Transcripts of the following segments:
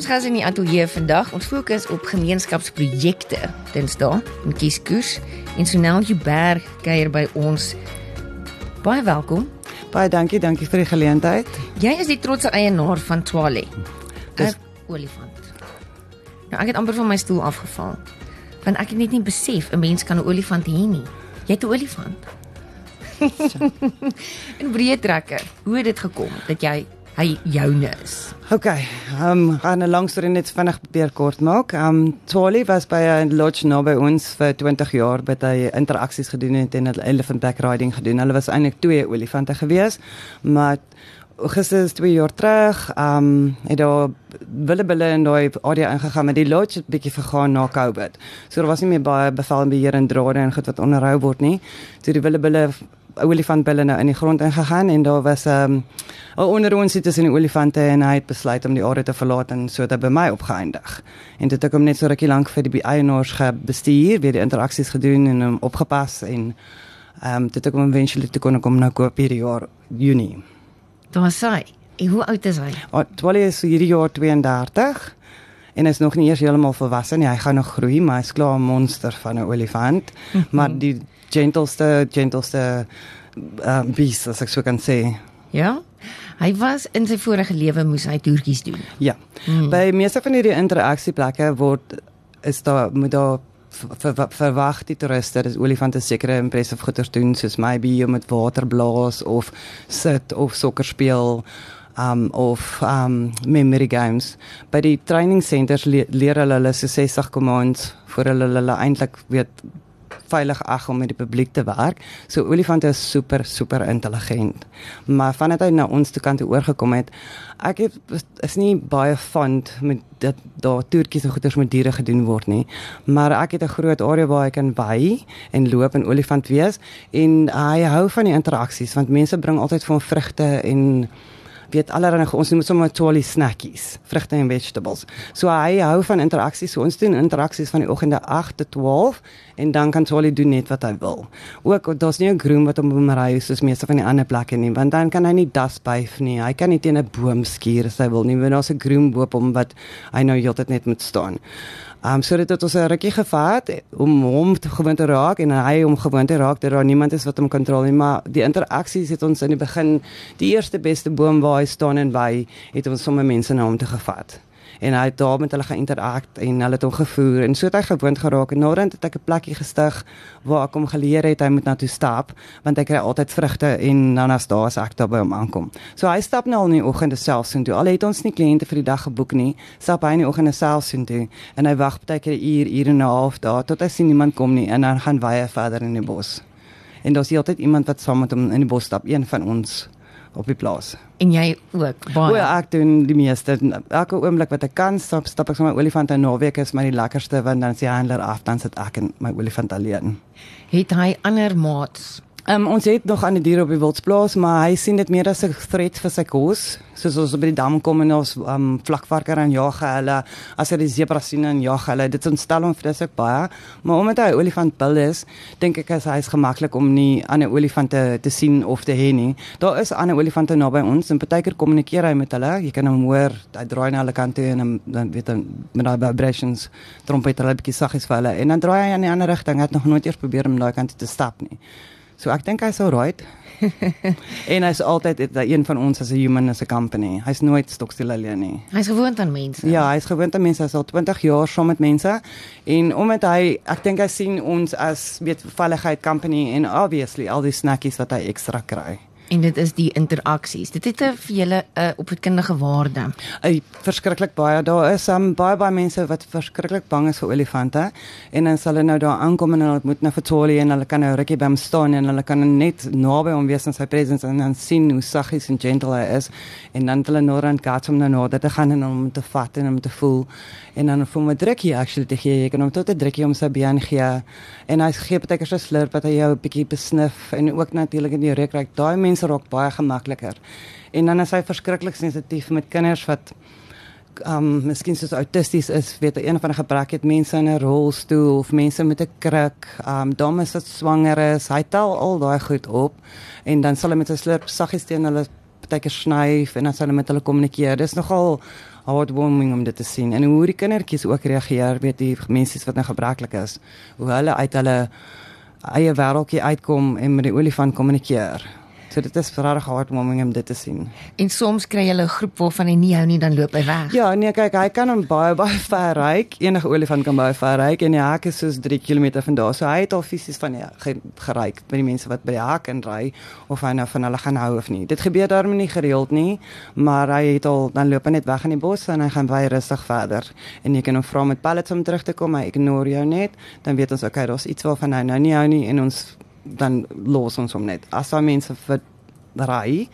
Ons gas in die ateljee vandag, ons fokus op gemeenskapsprojekte. Dinsdae in Kieskus en Sonel Jubber kuier by ons. Baie welkom. Baie dankie, dankie vir die geleentheid. Jy is die trotse eienaar van Twale. Dis- 'n olifant. Nou ek het amper van my stoel afgeval. Want ek het net nie besef 'n mens kan 'n olifant hê nie. Jy het 'n olifant. en breë trekker. Hoe het dit gekom dat jy hy joune is? OK, ehm um, gaan 'n lang storie net vinnig probeer kort maak. Ehm um, Twali was by 'n lodge naby ons vir 20 jaar wat hy interaksies gedoen het en elephant back riding gedoen. Hulle was eintlik twee olifante gewees, maar Augustus 2 jaar terug, ehm um, het daar willebulle in daai area ingegaan met die lodge het bietjie vergaan na Covid. So daar was nie meer baie bevel en beheer en drade en goed wat onderhou word nie. So die willebulle olifantbulle nou in die grond ingegaan en daar was 'n um, 'n onderoonsie tussen die olifante en hy het besluit om die area te verlaat en so het hy by my opgeëindig. En dit het ek hom net so rukkie lank vir die eienaars gebestuur, weer die interaksies gedoen en hom opgepas en ehm um, dit het ek hom eventually te kon kom nou koop hierdie jaar Junie. Daar sê, en hoe oud is hy? Twali is hierdie jaar 32 en is nog nie eers heeltemal volwasse nie. Hy gaan nog groei, maar hy's klaar 'n monster van 'n olifant. Mm -hmm. Maar die gentleste, gentleste uh, beast as ek so kan sê. Ja. Hy was in sy vorige lewe moes hy toertjies doen. Ja. Mm. By meeste van hierdie interaksieplekke word is daar moet daar ver, ver, verwag die toeriste dat olifante sekere impressive goeders doen soos maybe om met water blaas of sit of sokker speel um of um memory games by die training centers le leer hulle hulle so 60 commands vir hulle hulle eintlik weet veilig ag om met die publiek te werk. So olifante is super super intelligent. Maar vandat hy na ons toe kant toe oorgekom het, ek het, is nie baie fond met dat daar toertjies en goeders met diere gedoen word nie. Maar ek het 'n groot area waar hy kan by en loop en olifant wees en hy hou van die interaksies want mense bring altyd vir hom vrugte en weet allerlei ons noem sommer twali snackies, vrugte en vegetables. So hy hou van interaksies. So ons doen interaksies van die oggende 8 tot 12 en dan kan twali doen net wat hy wil. Ook daar's nie 'n groom wat hom omry soos meeste van die ander plekke nie, want dan kan hy nie das byf nie. Hy kan nie teen 'n boom skuur as hy wil nie, want daar's 'n groom boop hom wat hy nou heeltyd net moet staan. Ehm um, so dit het ons 'n rukkie gevat om hom te gewoon te raak en hy om gewoon te raak dat daar niemand is wat hom kontroleer nie, maar die interaksies het ons in die begin die eerste beste boom waar hy staan en by het ons sommer mense na hom toe gevat en hy het daar met hulle geïnterakt en hulle het hom gevoer en so het hy gewoond geraak en naderhand het ek 'n plekkie gestig waar ek hom geleer het hy moet na toe stap want hy kry altyd vrugte en dan as daar as ek daar by hom aankom. So hy stap nou al in die oggende self so toe. Al het ons nie kliënte vir die dag geboek nie, stap hy in die oggende self so toe en hy wag baie keer 'n uur, uur en 'n half daar tot hy sien niemand kom nie en dan gaan hy verder in die bos. En daar's altyd iemand wat saam met hom in die bos stap, een van ons op die plaas. En jy ook baie. O, ek doen die meeste. Elke oomblik wat ek kan, stap stap ek my olifant en naweek is my die lekkerste want dan is die handler af dan sit ek en my olifant alleen. Het hy ander maats? Um, ons het nog aan die diere op die wildsplaas, maar hy sien dit meer as 'n threat vir sy kos. Soos ons by die dam kom en ons um, vlakvarker en jag hulle, as hy die zebra sien en jag hulle, dit ontstel hom vreeslik baie. Maar omdat hy 'n olifantbil is, dink ek as hy is gemaklik om nie ander olifante te sien of te hê nie. Daar is ander olifante naby ons en partykeer kommunikeer hy met hulle. Jy kan hom hoor, hy draai na hulle kant toe en dan, weet hy met daai vibrations trompeter hulle bietjie saggies vir hulle en dan draai hy aan die ander rigting. Hy het nog nooit eers probeer om daai kant toe te stap nie. So ek dink hy's alright. en hy's altyd een van ons as 'n human as 'n company. Hy's nooit stokstil alleen nie. Hy's gewoond aan mense. Ja, hy's gewoond aan mense. Hy's al 20 jaar saam met mense. En omdat hy ek dink hy sien ons as weet veiligheid company en obviously al die snackies wat hy ekstra kry. En dit is die interaksies. Dit het 'n vir julle 'n uh, opvoedkundige waarde. Ey, verskriklik baie. Daar is um, baie baie mense wat verskriklik bang is vir olifante en dan sal hulle nou daar aankom en hulle moet nou vertolie en hulle kan nou rukkie by hom staan en hulle kan net naby hom wees in sy presence en dan sien hoe saggies en gentle hy is en dan hulle nou aan gats om nou nader te gaan en hom te vat en hom te voel en dan vir my drukkie actually te gee. Jy kan hom tot 'n drukkie om sy been gee en hy gee baie keer so slurp dat hy jou 'n bietjie besnif en ook natuurlik in die reuk raak. Daai mense raak baie gemakliker. En dan is hy verskriklik sensitief met kinders wat um miskien soos autisties is, weet jy, een van die gebrek het mense in 'n rolstoel of mense met 'n kruk, um dames wat swanger is, hy tel al daai goed op en dan sal hy met sy slurp saggies teen hulle partykeer snyf en dan sal hulle met hulle kommunikeer. Dis nogal heartwarming om dit te sien en hoe die kindertjies ook reageer, weet die mense wat nou gebreklik is, hoe hulle uit hulle eie wêreldjie uitkom en met die olifant kommunikeer. So dit is regtig heartwarming om dit te sien. En soms kry jy 'n groep waarvan hy nie hou nie dan loop hy weg. Ja, nee, kyk, hy kan hom baie baie ver ry. Enige olifant kan baie ver ry en die hek is soos 3 km van daar. So hy het al fisies van gery met die mense wat by die hek in ry of hy nou van hulle gaan hou of nie. Dit gebeur daarmee nie gereeld nie, maar hy het al dan loop hy net weg in die bos en hy gaan baie rustig verder. En jy kan hom vra met pallets om terug te kom, hy ignore jou net, dan weet ons okay, daar's iets waarvan hy nou nie hou nie en ons dan los ons hom net. As daar mense vir ry,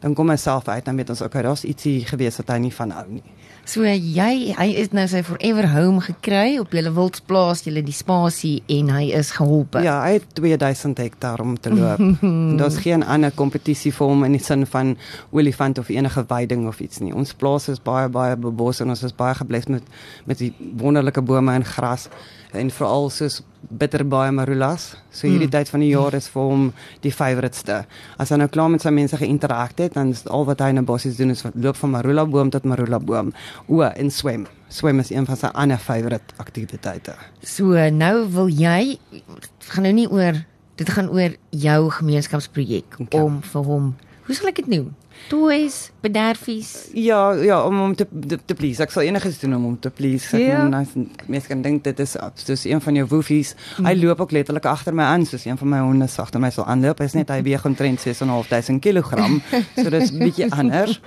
dan kom hy self uit dan weet ons okay, daar's ietsie gewees wat hy nie van hou nie. So jy hy is nou sy forever home gekry op julle wildsplaas, julle die spasie en hy is geholpe. Ja, hy het 2000 hektaar om te loop. Daar's geen ander kompetisie vir hom in die sin van olifant of enige veiding of iets nie. Ons plaas is baie baie bebos en ons is baie gebless met met die wonderlike bome en gras en veral soos bitterbaai marulas. So hierdie mm. tyd van die jaar is vir hom die favoritste. As hy nou klaar met sy mense geïnterakteer het, dan is al wat hy in 'n bossies doen is loop van marula boom tot marula boom. O, en swem. Swem is een van sy ander favorite aktiwiteite. So nou wil jy gaan nou nie oor dit gaan oor jou gemeenskapsprojek okay. om vir hom. Hoe sal ek dit noem? Toys, bederfies. Ja, ja, om om te te, te please. Ek sal enigiets doen om hom te please. Ek ja. mense kan dink dit is soos een van jou woefies. Mm. Hy loop ook letterlik agter my aan soos een van my honde agter my sal aanloop. Hy's net hy weeg omtrent 6.500 kg. So dis 'n bietjie anders.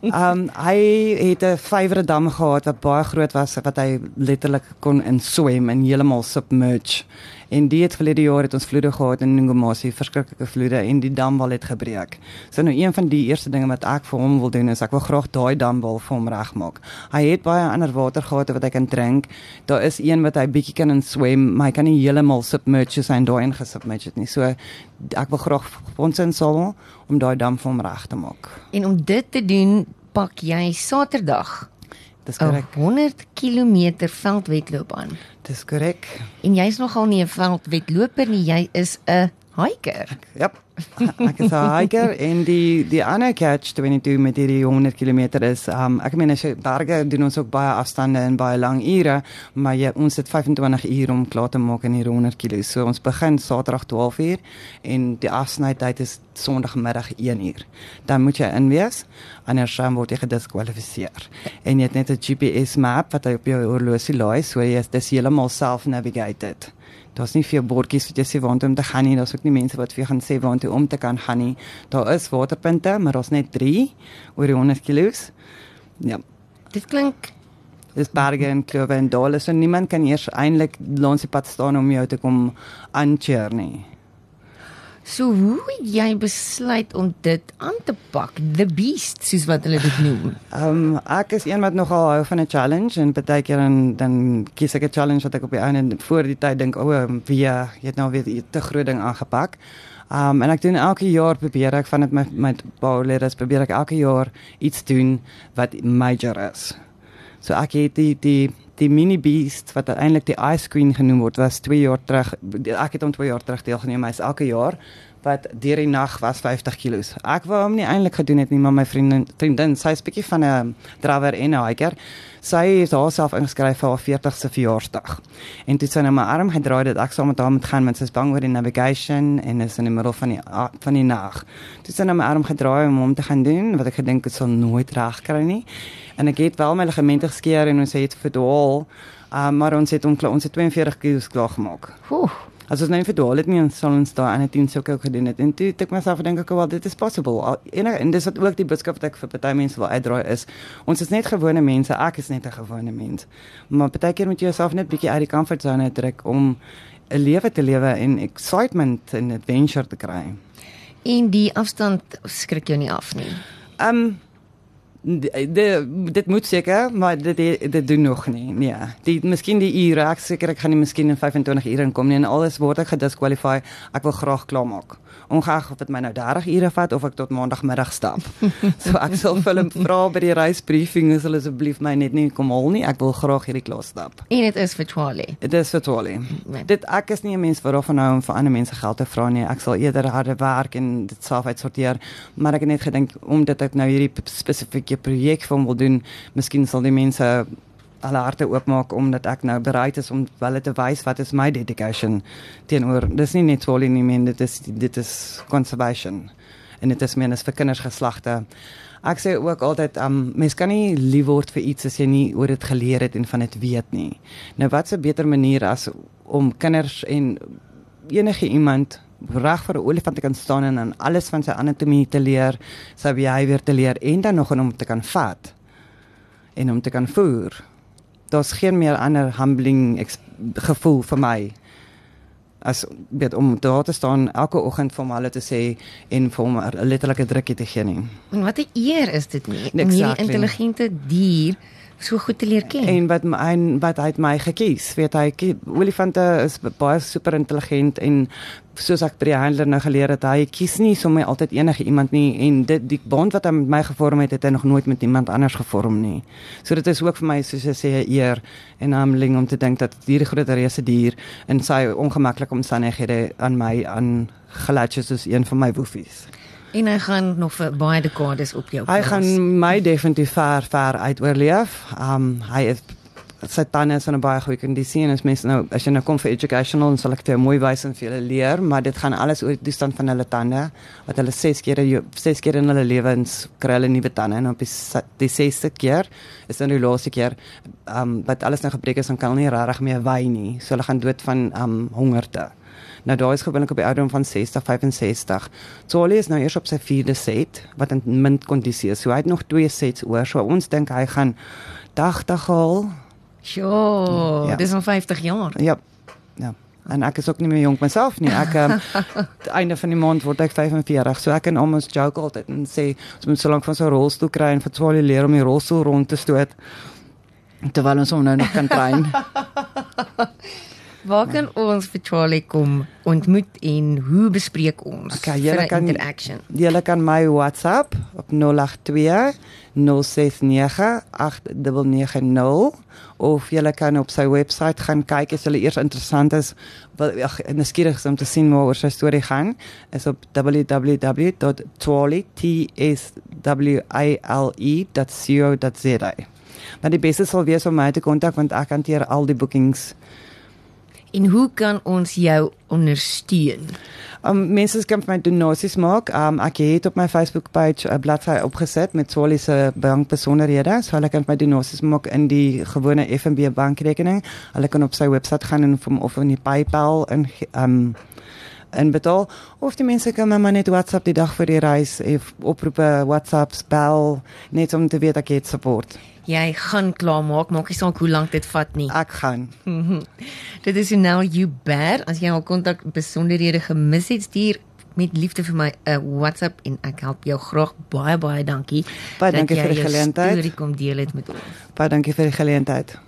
Ehm um, hy het 'n vyfre dam gehad wat baie groot was wat hy letterlik kon in swem en heeltemal submerge. En die het verlede jaar het ons vloede gehad in Ngomasi, verskriklike vloede en die damwal het gebreek. So nou een van die eerste dinge wat ek vir hom wil doen is ek wil graag daai damwal vir hom regmaak. Hy het baie ander watergate wat hy kan drink. Daar is een wat hy bietjie kan swem, maar hy kan nie heeltemal submerge sy en daai ingesubmerge nie. So ek wil graag ons insal om daai dam vir hom reg te maak. En om dit te doen, pak jy Saterdag Dis korrek. 100 km veldwedloop aan. Dis korrek. En jy's nogal nie 'n veldwedloper nie, jy is 'n hiker. Ja. Ek is 'n hiker en die die ander catch 22 met die 100 km is um ek meen as jy berge doen ons ook baie afstande en baie lang ure maar jy ons het 25 ure om klaar te maak in die 100 km so ons begin Saterdag 12 uur en die afsnytyd is Sondagmiddag 1 uur. Dan moet jy inwees anders dan word jy gediskwalifiseer. En jy het net 'n GPS map wat jy op jou horlosie laai so jy is dis heeltemal self navigated Daar's nie veel bordjies wat jy sê waar om te gaan nie. Daar's ook nie mense wat vir jou gaan sê waar om te kan gaan nie. Daar is waterpunte, maar daar's net 3 oor die 100 km. Ja. Dit klink dis berge en klove en dale, so niemand kan eers eintlik langs die pad staan om jou te kom aancheer nie. So hoe het jy besluit om dit aan te pak? The beast, soos wat hulle dit noem. Ehm um, ek is een wat nogal hou van 'n challenge en baie keer dan dan kies ek 'n challenge wat ek op die einde voor die tyd dink, o, oh, wie jy het nou weer 'n te groot ding aangepak. Ehm um, en ek doen elke jaar probeer ek van dit my my bouleerders probeer ek elke jaar iets doen wat major is. So ek het die die die mini beast wat eintlik die ice queen genoem word was 2 jaar terug ek het hom 2 jaar terug deelgeneem hy's elke jaar wat deur die nag was 50 kg. Ek wou hom nie eintlik gedoen het nie, maar my vriendin vriendin, sy's bietjie van 'n drawer en 'n hiker. Sy het haarself ingeskryf vir haar 40ste verjaarsdag. En toe sy nou my arm gedraai het, ek saam met haar moet gaan met sy bang oor die navigation en is in die middel van die van die nag. Toe sy nou my arm gedraai om hom te gaan doen, wat ek gedink het sou nooit reg kry nie. En ek het wel my ligamente geskeur en ons het verdwaal. Uh, maar ons het onklaar ons het 42 kg gemaak. Oeh. As ons nou verdwaal het nie ons sal ons aan 'n teen sou ook gedoen het. En toe ek myself dink ek wel dit is possible. En en dis wat ook die boodskap wat ek vir party mense wil uitdraai is. Ons is net gewone mense. Ek is net 'n gewone mens. Maar baie keer moet jy jouself net bietjie uit die comfort zone trek om 'n lewe te lewe en excitement en adventure te kry. En die afstand skrik jou nie af nie. Ehm um, dit dit moet seker maar dit dit doen nog nie nee die miskien die ek seker ek gaan nie miskien in 25 ure inkom nie en alles word ek gediskwalify ek wil graag klaar maak ongeag of dit my nou 30 ure vat of ek tot maandagmiddag stap. so ek sal vir hulle vra by die reisbriefing is hulle asseblief my net nie kom hol nie. Ek wil graag hierdie klas stap. En dit is vir Charlie. Dit is vir Charlie. Nee. Dit ek is nie 'n mens wat daarvan hou om vir ander mense geld te vra nie. Ek sal eerder harde werk en dit self uitsorteer. Maar ek het net gedink omdat ek nou hierdie spesifieke bietjie projek vir hom wil doen, miskien sal die mense alle harte oopmaak omdat ek nou bereid is om hulle te wys wat is my dedication teenoor. Dis nie net vol nie men dit is dit is conservation. En dit is menens vir kinders geslagte ek sê ook altyd um mens kan nie lief word vir iets as jy nie oor dit geleer het en van dit weet nie. Nou wat's 'n beter manier as om kinders en enige iemand reg vir 'n olifant te kan staan en aan alles van sy anatomie te leer, sy behavior te leer en dan nog om te kan vat en om te kan voer daar's geen meer ander humbling gevoel vir my as weet om daar te staan elke oggend vir hulle te sê en vir hom 'n letterlike drukkie te gee nie. En wat 'n eer is dit nie om hierdie intelligente dier so goed te leer ken. En wat my wat hy het my gekies, weet hy olifante is baie super intelligent en soos ek by die handler nou geleer het, hy kies nie sommer altyd enige iemand nie en dit die bond wat hy met my gevorm het, het hy nog nooit met iemand anders gevorm nie. So dit is ook vir my soos jy sê 'n eer en humbling om te dink dat hierdie groot reuse dier in sy ongemaklike omstandighede aan my aan gelatches is een van my woefies. En hy gaan nog vir baie dekades op jou. Hy gaan my definitief ver ver uit oorleef. Um hy is sy tande is in 'n baie goeie kondisie en as mense nou as jy nou kom vir educational en sal ek te mooi wys en vir hulle leer, maar dit gaan alles oor die stand van hulle tande wat hulle 6 keer 6 keer in hulle lewens kry hulle nuwe tande en op die die 6ste keer is dan die laaste keer um wat alles nou gebreek is en kan nie regtig meer wy nie. So hulle gaan dood van um hongerte. Nou daai is gewoonlik op die ouderdom van 60, 65. Charlie is nou eers op sy vierde set wat in min kondisie is. So hy het nog twee sets oor. So ons dink hy gaan 80 haal Sjoe, ja. dis al 50 jaar. Ja. Ja. En ek is ook nie meer jonk myself nie. Ek um, einde van die maand word ek 45. So ek en almoes joke altyd en sê ons moet so lank van so 'n rolstoel kry en vir 12 jaar leer om die rolstoel rond te stoot terwyl ons hom nou nog kan train. Waar kan ons vir Charlie kom ontmoet en hoe bespreek ons okay, vir kan, interaction? Julle kan my WhatsApp op 082 069 8990 of julle kan op sy webwerf gaan kyk as hulle eers interessant is wil ag nuuskierig is om te sien waaroor sy storie gaan is op www.twale.co.za. Maar die beste sal wees om my te kontak want ek hanteer al die boekings En hoe kan ons jou ondersteun? Um mense kan vir my donasies maak. Um ek het op my Facebook page 'n bladsy opgeset met Swali se bankbesonderhede. So hulle kan my donasies maak in die gewone FNB bankrekening. Hulle kan op sy webwerf gaan en van of in die PayPal en um en betaal of die mense kan my net WhatsApp die dag vir die reis of oproepe WhatsApp spel net om te weet ek het support. Jy gaan klaar maak, maak nie saak hoe lank dit vat nie. Ek gaan. dit is nou you bad as jy al kontak besonderhede gemis het, stuur met liefde vir my 'n uh, WhatsApp en ek help jou graag baie baie dankie. Baie dankie vir die geleentheid. Storie kom deel dit met ons. Baie dankie vir die geleentheid.